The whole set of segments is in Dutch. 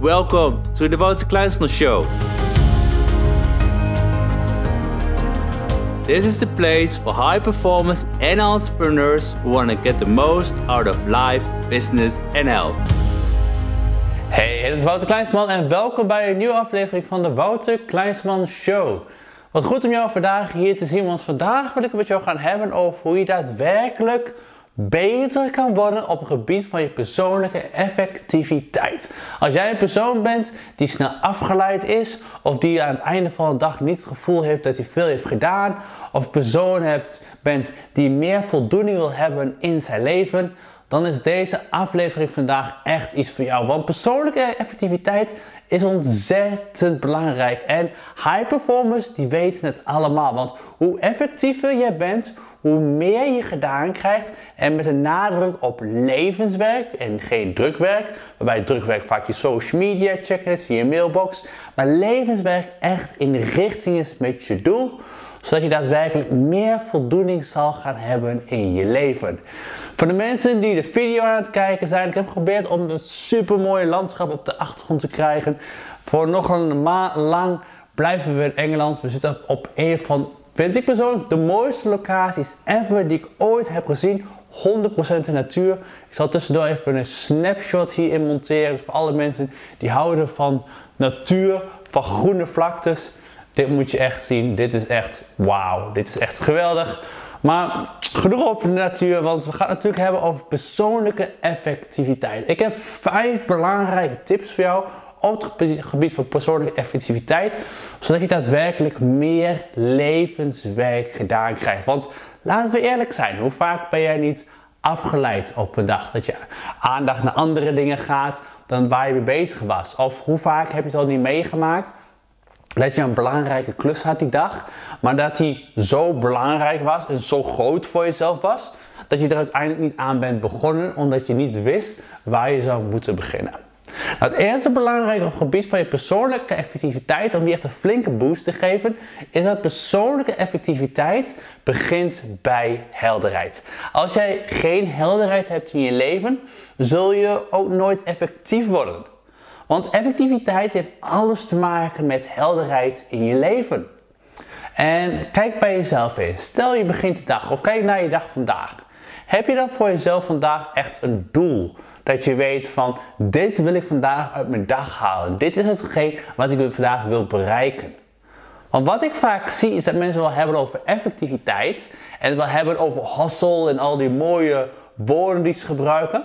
Welcome to the Wouter Kleinsman Show. This is the place for high performers and entrepreneurs who want to get the most out of life, business and health. Hey, dit is Wouter Kleinsman en welkom bij een nieuwe aflevering van de Wouter Kleinsman Show. Wat goed om jou vandaag hier te zien, want vandaag wil ik het met jou gaan hebben over hoe je daadwerkelijk beter kan worden op het gebied van je persoonlijke effectiviteit. Als jij een persoon bent die snel afgeleid is, of die aan het einde van de dag niet het gevoel heeft dat hij veel heeft gedaan, of een persoon hebt, bent die meer voldoening wil hebben in zijn leven, dan is deze aflevering vandaag echt iets voor jou. Want persoonlijke effectiviteit is ontzettend belangrijk. En high performers die weten het allemaal. Want hoe effectiever jij bent, hoe meer je gedaan krijgt en met een nadruk op levenswerk en geen drukwerk, waarbij drukwerk vaak je social media checken is, je mailbox, maar levenswerk echt in richting is met je doel, zodat je daadwerkelijk meer voldoening zal gaan hebben in je leven. Voor de mensen die de video aan het kijken zijn, ik heb geprobeerd om een super mooie landschap op de achtergrond te krijgen. Voor nog een maand lang blijven we in Engeland. We zitten op een van Vind ik persoonlijk de mooiste locaties ever die ik ooit heb gezien. 100% de natuur. Ik zal tussendoor even een snapshot hierin monteren. Dus voor alle mensen die houden van natuur, van groene vlaktes. Dit moet je echt zien. Dit is echt wauw. Dit is echt geweldig. Maar genoeg over de natuur, want we gaan het natuurlijk hebben over persoonlijke effectiviteit. Ik heb vijf belangrijke tips voor jou op het gebied van persoonlijke effectiviteit, zodat je daadwerkelijk meer levenswerk gedaan krijgt. Want laten we eerlijk zijn, hoe vaak ben jij niet afgeleid op een dag? Dat je aandacht naar andere dingen gaat dan waar je mee bezig was. Of hoe vaak heb je het al niet meegemaakt? Dat je een belangrijke klus had die dag, maar dat die zo belangrijk was en zo groot voor jezelf was, dat je er uiteindelijk niet aan bent begonnen omdat je niet wist waar je zou moeten beginnen. Het eerste belangrijke gebied van je persoonlijke effectiviteit, om die echt een flinke boost te geven, is dat persoonlijke effectiviteit begint bij helderheid. Als jij geen helderheid hebt in je leven, zul je ook nooit effectief worden. Want effectiviteit heeft alles te maken met helderheid in je leven. En kijk bij jezelf eens. Stel je begint de dag of kijk naar je dag vandaag. Heb je dan voor jezelf vandaag echt een doel? Dat je weet van dit wil ik vandaag uit mijn dag halen. Dit is hetgeen wat ik vandaag wil bereiken. Want wat ik vaak zie is dat mensen wel hebben over effectiviteit en wel hebben over hustle en al die mooie woorden die ze gebruiken.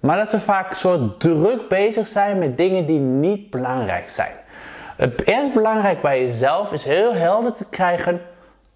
Maar dat ze vaak zo druk bezig zijn met dingen die niet belangrijk zijn. Het eerst belangrijk bij jezelf is heel helder te krijgen: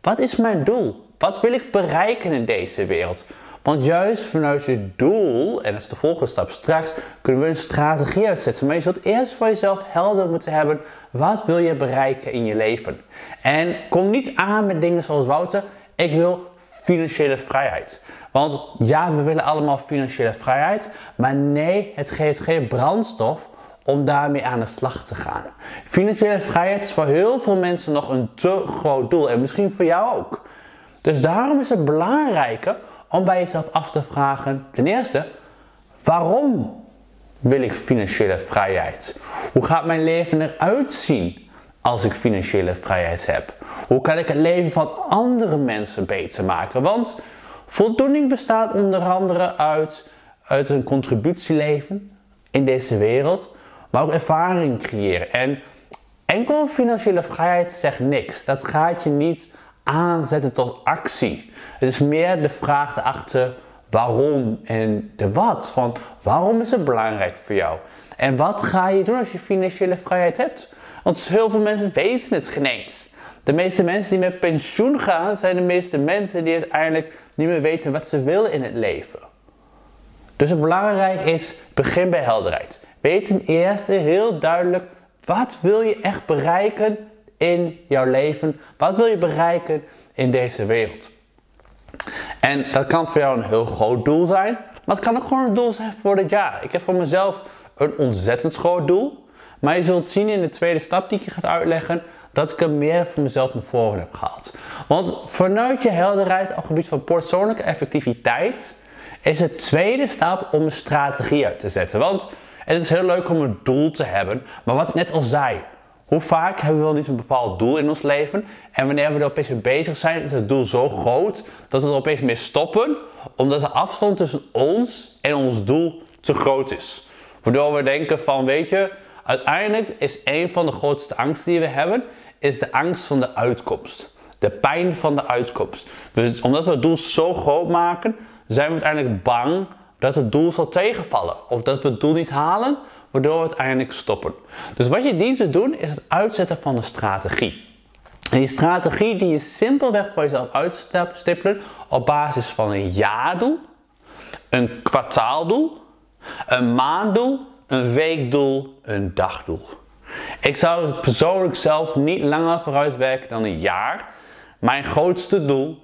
wat is mijn doel? Wat wil ik bereiken in deze wereld? Want juist vanuit je doel, en dat is de volgende stap straks, kunnen we een strategie uitzetten. Maar je zult eerst voor jezelf helder moeten hebben, wat wil je bereiken in je leven? En kom niet aan met dingen zoals Wouter, ik wil financiële vrijheid. Want ja, we willen allemaal financiële vrijheid, maar nee, het geeft geen brandstof om daarmee aan de slag te gaan. Financiële vrijheid is voor heel veel mensen nog een te groot doel en misschien voor jou ook. Dus daarom is het belangrijker om bij jezelf af te vragen, ten eerste, waarom wil ik financiële vrijheid? Hoe gaat mijn leven eruit zien als ik financiële vrijheid heb? Hoe kan ik het leven van andere mensen beter maken? Want voldoening bestaat onder andere uit, uit een contributieleven in deze wereld, maar ook ervaring creëren. En enkel financiële vrijheid zegt niks. Dat gaat je niet aanzetten tot actie. Het is meer de vraag erachter waarom en de wat. Van waarom is het belangrijk voor jou? En wat ga je doen als je financiële vrijheid hebt? Want heel veel mensen weten het geen eens. De meeste mensen die met pensioen gaan, zijn de meeste mensen die uiteindelijk niet meer weten wat ze willen in het leven. Dus het belangrijk is, begin bij helderheid. Weet ten eerste heel duidelijk, wat wil je echt bereiken in jouw leven? Wat wil je bereiken in deze wereld? En dat kan voor jou een heel groot doel zijn, maar het kan ook gewoon een doel zijn voor dit jaar. Ik heb voor mezelf een ontzettend groot doel, maar je zult zien in de tweede stap die ik je ga uitleggen, dat ik er meer voor mezelf naar voren heb gehaald. Want vanuit je helderheid op het gebied van persoonlijke effectiviteit is het tweede stap om een strategie uit te zetten. Want het is heel leuk om een doel te hebben, maar wat ik net al zei, hoe vaak hebben we wel niet een bepaald doel in ons leven en wanneer we er opeens mee bezig zijn, is het doel zo groot dat we er opeens mee stoppen, omdat de afstand tussen ons en ons doel te groot is. Waardoor we denken van, weet je, uiteindelijk is een van de grootste angsten die we hebben, is de angst van de uitkomst. De pijn van de uitkomst. Dus omdat we het doel zo groot maken, zijn we uiteindelijk bang dat het doel zal tegenvallen. Of dat we het doel niet halen, waardoor we uiteindelijk stoppen. Dus wat je dient te doen, is het uitzetten van een strategie. En die strategie die je simpelweg voor jezelf uitstippelen op basis van een jaardoel, een kwartaaldoel, een maanddoel, een weekdoel, een dagdoel. Ik zou persoonlijk zelf niet langer vooruitwerken dan een jaar. Mijn grootste doel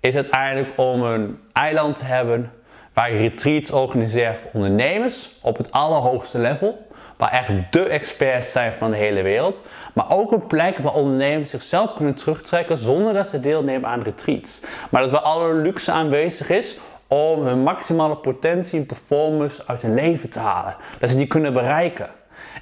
is uiteindelijk om een eiland te hebben waar ik retreats organiseer voor ondernemers op het allerhoogste level. Waar echt de experts zijn van de hele wereld. Maar ook een plek waar ondernemers zichzelf kunnen terugtrekken zonder dat ze deelnemen aan retreats. Maar dat waar alle luxe aanwezig is om hun maximale potentie en performance uit hun leven te halen. Dat ze die kunnen bereiken.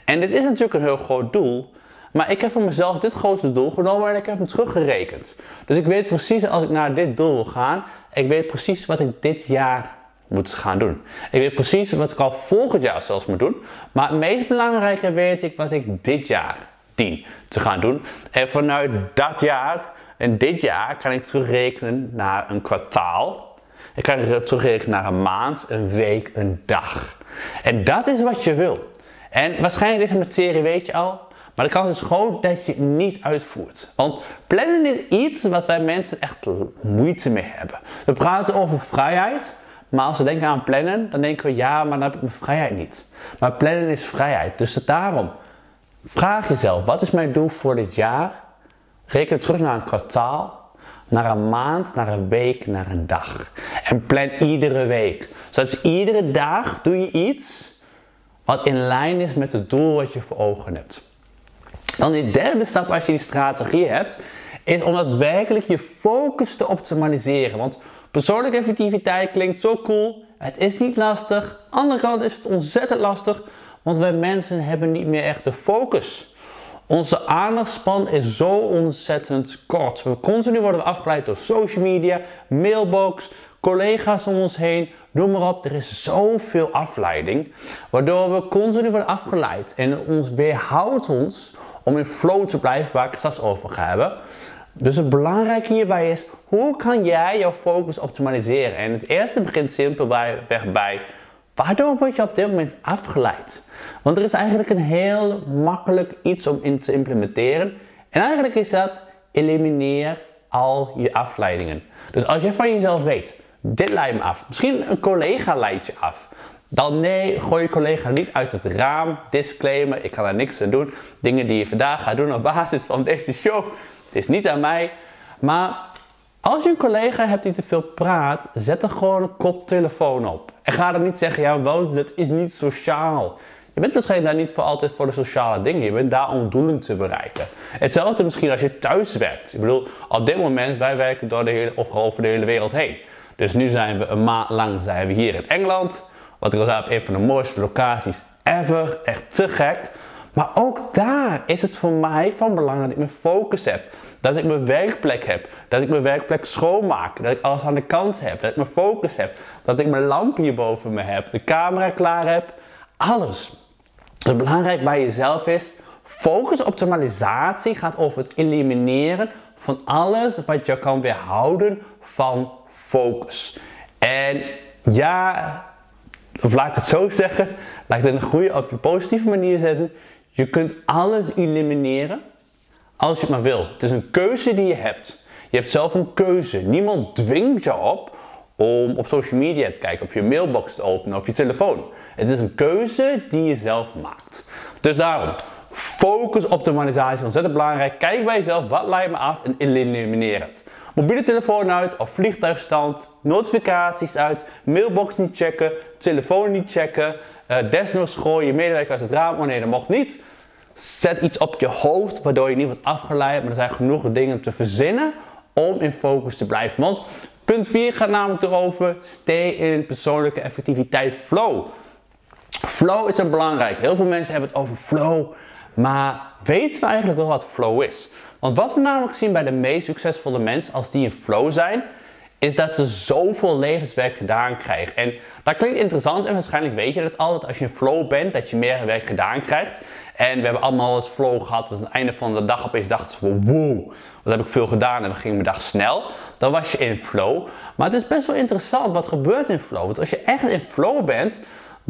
En dit is natuurlijk een heel groot doel. Maar ik heb voor mezelf dit grote doel genomen en ik heb hem teruggerekend. Dus ik weet precies als ik naar dit doel wil gaan, ik weet precies wat ik dit jaar moet gaan doen. Ik weet precies wat ik al volgend jaar zelfs moet doen. Maar het meest belangrijke weet ik wat ik dit jaar dien te gaan doen. En vanuit dat jaar en dit jaar kan ik terugrekenen naar een kwartaal. Ik kan terugrekenen naar een maand, een week, een dag. En dat is wat je wil. En waarschijnlijk deze materie weet je al. Maar de kans is groot dat je het niet uitvoert. Want plannen is iets wat wij mensen echt moeite mee hebben. We praten over vrijheid. Maar als we denken aan plannen, dan denken we ja, maar dan heb ik mijn vrijheid niet. Maar plannen is vrijheid. Dus daarom, vraag jezelf, wat is mijn doel voor dit jaar? Reken terug naar een kwartaal, naar een maand, naar een week, naar een dag. En plan iedere week. Zodat iedere dag doe je iets wat in lijn is met het doel wat je voor ogen hebt. Dan die derde stap als je die strategie hebt, is om daadwerkelijk je focus te optimaliseren. Want persoonlijke effectiviteit klinkt zo cool. Het is niet lastig. Aan de andere kant is het ontzettend lastig, want wij mensen hebben niet meer echt de focus. Onze aandachtspan is zo ontzettend kort. We continu worden afgeleid door social media, mailbox, collega's om ons heen, noem maar op. Er is zoveel afleiding, waardoor we continu worden afgeleid. En ons weerhoudt ons om in flow te blijven, waar ik het straks over ga hebben. Dus het belangrijke hierbij is, hoe kan jij jouw focus optimaliseren? En het eerste begint simpelweg bij, waardoor word je op dit moment afgeleid? Want er is eigenlijk een heel makkelijk iets om in te implementeren. En eigenlijk is dat, elimineer al je afleidingen. Dus als je van jezelf weet, dit leidt me af. Misschien een collega leidt je af. Dan nee, gooi je collega niet uit het raam. Disclaimer, ik kan daar niks aan doen. Dingen die je vandaag gaat doen op basis van deze show. Het is niet aan mij. Maar als je een collega hebt die te veel praat, zet er gewoon een koptelefoon op. En ga dan niet zeggen, ja, wel, dat is niet sociaal. Je bent waarschijnlijk daar niet voor altijd voor de sociale dingen. Je bent daar om doelen te bereiken. Hetzelfde misschien als je thuis werkt. Ik bedoel, op dit moment, wij werken door de hele, of over de hele wereld heen. Dus nu zijn we een maand lang zijn we hier in Engeland. Wat ik al zei, op een van de mooiste locaties ever. Echt te gek. Maar ook daar is het voor mij van belang dat ik mijn focus heb. Dat ik mijn werkplek heb. Dat ik mijn werkplek schoonmaak. Dat ik alles aan de kant heb. Dat ik mijn focus heb. Dat ik mijn lamp hier boven me heb. De camera klaar heb. Alles. Het belangrijk bij jezelf is, focus optimalisatie gaat over het elimineren van alles wat je kan weerhouden van focus. En ja, of laat ik het zo zeggen, laat ik het een goede, op je positieve manier zetten. Je kunt alles elimineren als je het maar wil. Het is een keuze die je hebt. Je hebt zelf een keuze. Niemand dwingt je op om op social media te kijken, of je mailbox te openen of je telefoon. Het is een keuze die je zelf maakt. Dus daarom, focus optimalisatie ontzettend belangrijk. Kijk bij jezelf, wat leidt me af en elimineer het. Mobiele telefoon uit of vliegtuigstand, notificaties uit, mailbox niet checken, telefoon niet checken, uh, desnoods gooi je medewerker uit het raam, oh nee dat mocht niet. Zet iets op je hoofd waardoor je niet wordt afgeleid, maar er zijn genoeg dingen te verzinnen om in focus te blijven. Want punt 4 gaat namelijk erover, stay in persoonlijke effectiviteit flow. Flow is een belangrijk. Heel veel mensen hebben het over flow, maar weten we eigenlijk wel wat flow is? Want wat we namelijk zien bij de meest succesvolle mensen als die in flow zijn, is dat ze zoveel levenswerk gedaan krijgen. En dat klinkt interessant en waarschijnlijk weet je dat altijd als je in flow bent, dat je meer werk gedaan krijgt. En we hebben allemaal eens flow gehad, dus aan het einde van de dag opeens dachten we, wow, wat heb ik veel gedaan en we gingen mijn dag snel. Dan was je in flow. Maar het is best wel interessant wat gebeurt in flow. Want als je echt in flow bent,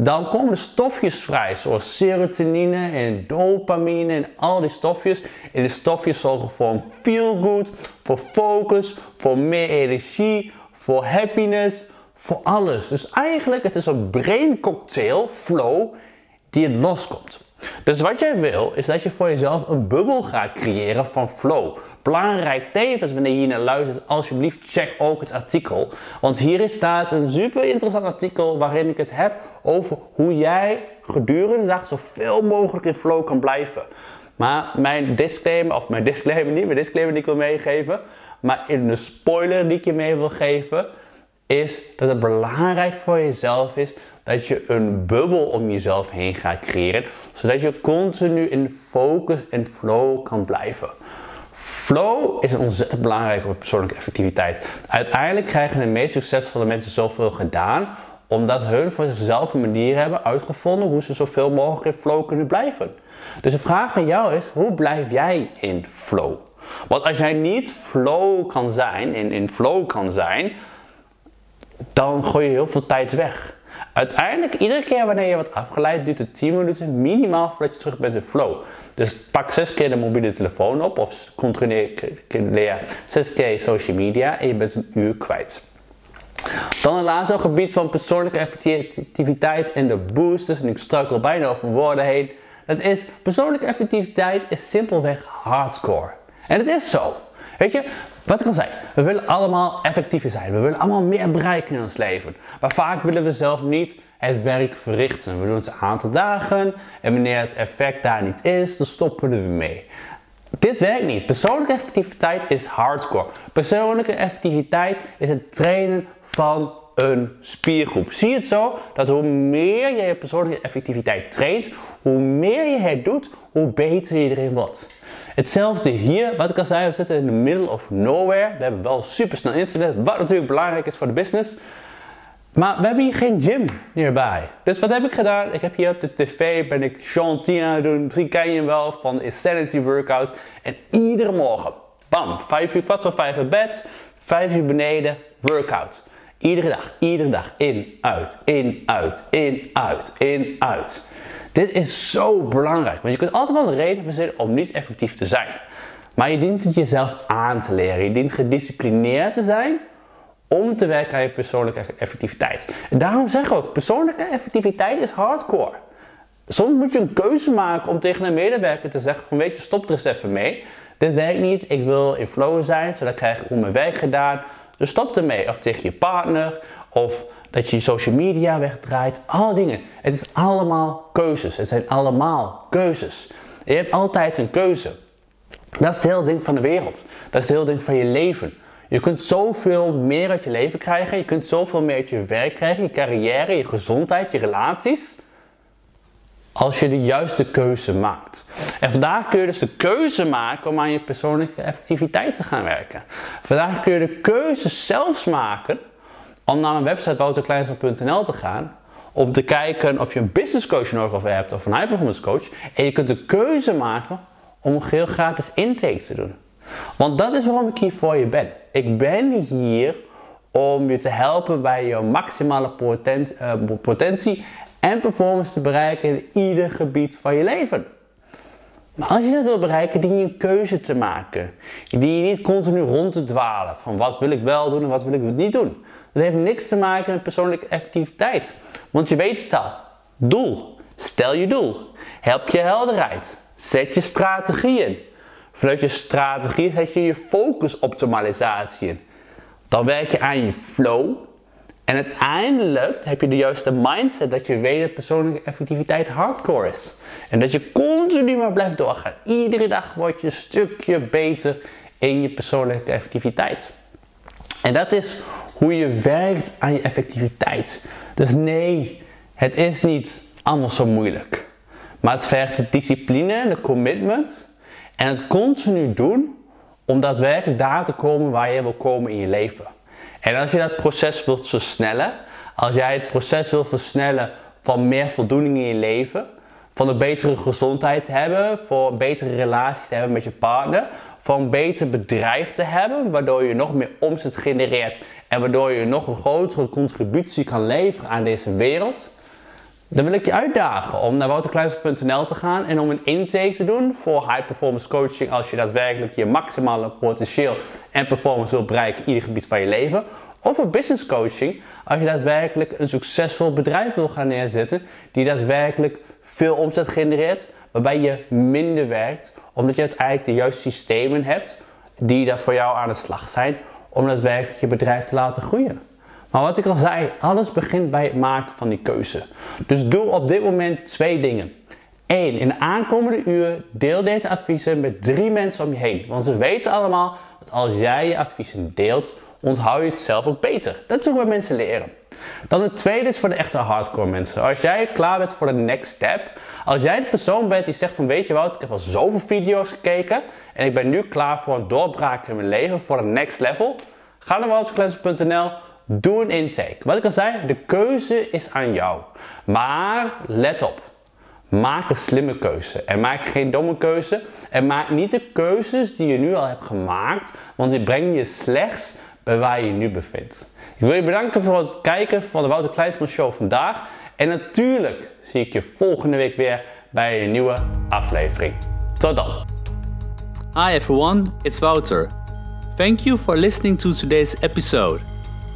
dan komen er stofjes vrij, zoals serotonine en dopamine en al die stofjes. En die stofjes zorgen voor een feel good, voor focus, voor meer energie, voor happiness, voor alles. Dus eigenlijk het is een brain cocktail, flow, die loskomt. Dus wat jij wil, is dat je voor jezelf een bubbel gaat creëren van flow. Belangrijk tevens wanneer je hier naar luistert, alsjeblieft check ook het artikel. Want hier staat een super interessant artikel waarin ik het heb over hoe jij gedurende de dag zoveel mogelijk in flow kan blijven. Maar mijn disclaimer, of mijn disclaimer niet, mijn disclaimer die ik wil meegeven, maar in de spoiler die ik je mee wil geven, is dat het belangrijk voor jezelf is dat je een bubbel om jezelf heen gaat creëren, zodat je continu in focus en flow kan blijven. Flow is ontzettend belangrijk op persoonlijke effectiviteit. Uiteindelijk krijgen de meest succesvolle mensen zoveel gedaan omdat hun voor zichzelf een manier hebben uitgevonden hoe ze zoveel mogelijk in flow kunnen blijven. Dus de vraag naar jou is: hoe blijf jij in flow? Want als jij niet flow kan zijn, in, in flow kan zijn, dan gooi je heel veel tijd weg. Uiteindelijk, iedere keer wanneer je wordt afgeleid, duurt het 10 minuten minimaal voordat je terug bent in flow. Dus pak 6 keer de mobiele telefoon op of controleer 6 keer social media en je bent een uur kwijt. Dan een laatste gebied van persoonlijke effectiviteit en de boosters. En ik struikel bijna over woorden heen. Dat is, persoonlijke effectiviteit is simpelweg hardcore. En het is zo. Weet je, wat ik al zei, we willen allemaal effectiever zijn. We willen allemaal meer bereiken in ons leven. Maar vaak willen we zelf niet het werk verrichten. We doen het een aantal dagen en wanneer het effect daar niet is, dan stoppen we er mee. Dit werkt niet. Persoonlijke effectiviteit is hardcore. Persoonlijke effectiviteit is het trainen van een spiergroep. Zie het zo dat hoe meer je je persoonlijke effectiviteit traint, hoe meer je het doet, hoe beter je erin wordt. Hetzelfde hier, wat ik al zei, we zitten in the middle of nowhere. We hebben wel supersnel internet, wat natuurlijk belangrijk is voor de business. Maar we hebben hier geen gym nearby. Dus wat heb ik gedaan? Ik heb hier op de tv, ben ik Sean T aan het doen. Misschien ken je hem wel van de Insanity Workout. En iedere morgen, bam, 5 uur, kwart voor 5 in bed, 5 uur beneden, workout. Iedere dag, iedere dag, in, uit, in, uit, in, uit, in, uit. Dit is zo belangrijk, want je kunt altijd wel een reden verzinnen om niet effectief te zijn. Maar je dient het jezelf aan te leren. Je dient gedisciplineerd te zijn om te werken aan je persoonlijke effectiviteit. En daarom zeg ik ook, persoonlijke effectiviteit is hardcore. Soms moet je een keuze maken om tegen een medewerker te zeggen van weet je, stop er eens even mee. Dit werkt niet, ik wil in flow zijn, zodat krijg ik mijn werk gedaan. Dus stop ermee. Of tegen je partner, of dat je je social media wegdraait. Alle dingen. Het is allemaal keuzes. Het zijn allemaal keuzes. je hebt altijd een keuze. Dat is het hele ding van de wereld. Dat is het hele ding van je leven. Je kunt zoveel meer uit je leven krijgen. Je kunt zoveel meer uit je werk krijgen, je carrière, je gezondheid, je relaties. Als je de juiste keuze maakt. En vandaag kun je dus de keuze maken om aan je persoonlijke effectiviteit te gaan werken. Vandaag kun je de keuze zelfs maken om naar mijn website wouterkleinsel.nl te gaan. Om te kijken of je een business coach nodig hebt of een high performance coach. En je kunt de keuze maken om een heel gratis intake te doen. Want dat is waarom ik hier voor je ben. Ik ben hier om je te helpen bij je maximale eh, potentie en performance te bereiken in ieder gebied van je leven. Maar als je dat wil bereiken, dien je een keuze te maken. Die je niet continu rond te dwalen van wat wil ik wel doen en wat wil ik niet doen. Dat heeft niks te maken met persoonlijke effectiviteit. Want je weet het al. Doel. Stel je doel. Help je helderheid. Zet je strategie in. Vanuit je strategie zet je je focusoptimalisatie in. Dan werk je aan je flow. En uiteindelijk heb je de juiste mindset dat je weet dat persoonlijke effectiviteit hardcore is. En dat je continu maar blijft doorgaan. Iedere dag word je een stukje beter in je persoonlijke effectiviteit. En dat is hoe je werkt aan je effectiviteit. Dus nee, het is niet allemaal zo moeilijk. Maar het vergt de discipline, de commitment en het continu doen om daadwerkelijk daar te komen waar je wil komen in je leven. En als je dat proces wilt versnellen, als jij het proces wilt versnellen van meer voldoening in je leven, van een betere gezondheid te hebben, voor een betere relatie te hebben met je partner, van een beter bedrijf te hebben, waardoor je nog meer omzet genereert en waardoor je nog een grotere contributie kan leveren aan deze wereld, dan wil ik je uitdagen om naar wouterkleins.nl te gaan en om een intake te doen voor high performance coaching als je daadwerkelijk je maximale potentieel en performance wilt bereiken in ieder gebied van je leven. Of voor business coaching als je daadwerkelijk een succesvol bedrijf wil gaan neerzetten die daadwerkelijk veel omzet genereert, waarbij je minder werkt, omdat je uiteindelijk de juiste systemen hebt die daar voor jou aan de slag zijn om daadwerkelijk je bedrijf te laten groeien. Maar wat ik al zei, alles begint bij het maken van die keuze. Dus doe op dit moment twee dingen. Eén, in de aankomende uur deel deze adviezen met drie mensen om je heen. Want ze weten allemaal dat als jij je adviezen deelt, onthoud je het zelf ook beter. Dat is ook wat mensen leren. Dan het tweede is voor de echte hardcore mensen. Als jij klaar bent voor de next step, als jij de persoon bent die zegt van weet je wat, ik heb al zoveel video's gekeken en ik ben nu klaar voor een doorbraak in mijn leven, voor een next level, ga naar waltercleanser.nl, doe een intake. Wat ik al zei, de keuze is aan jou. Maar let op. Maak een slimme keuze. En maak geen domme keuze. En maak niet de keuzes die je nu al hebt gemaakt. Want die brengen je slechts bij waar je je nu bevindt. Ik wil je bedanken voor het kijken van de Wouter Kleinsman Show vandaag. En natuurlijk zie ik je volgende week weer bij een nieuwe aflevering. Tot dan. Hi everyone, it's Wouter. Thank you for listening to today's episode.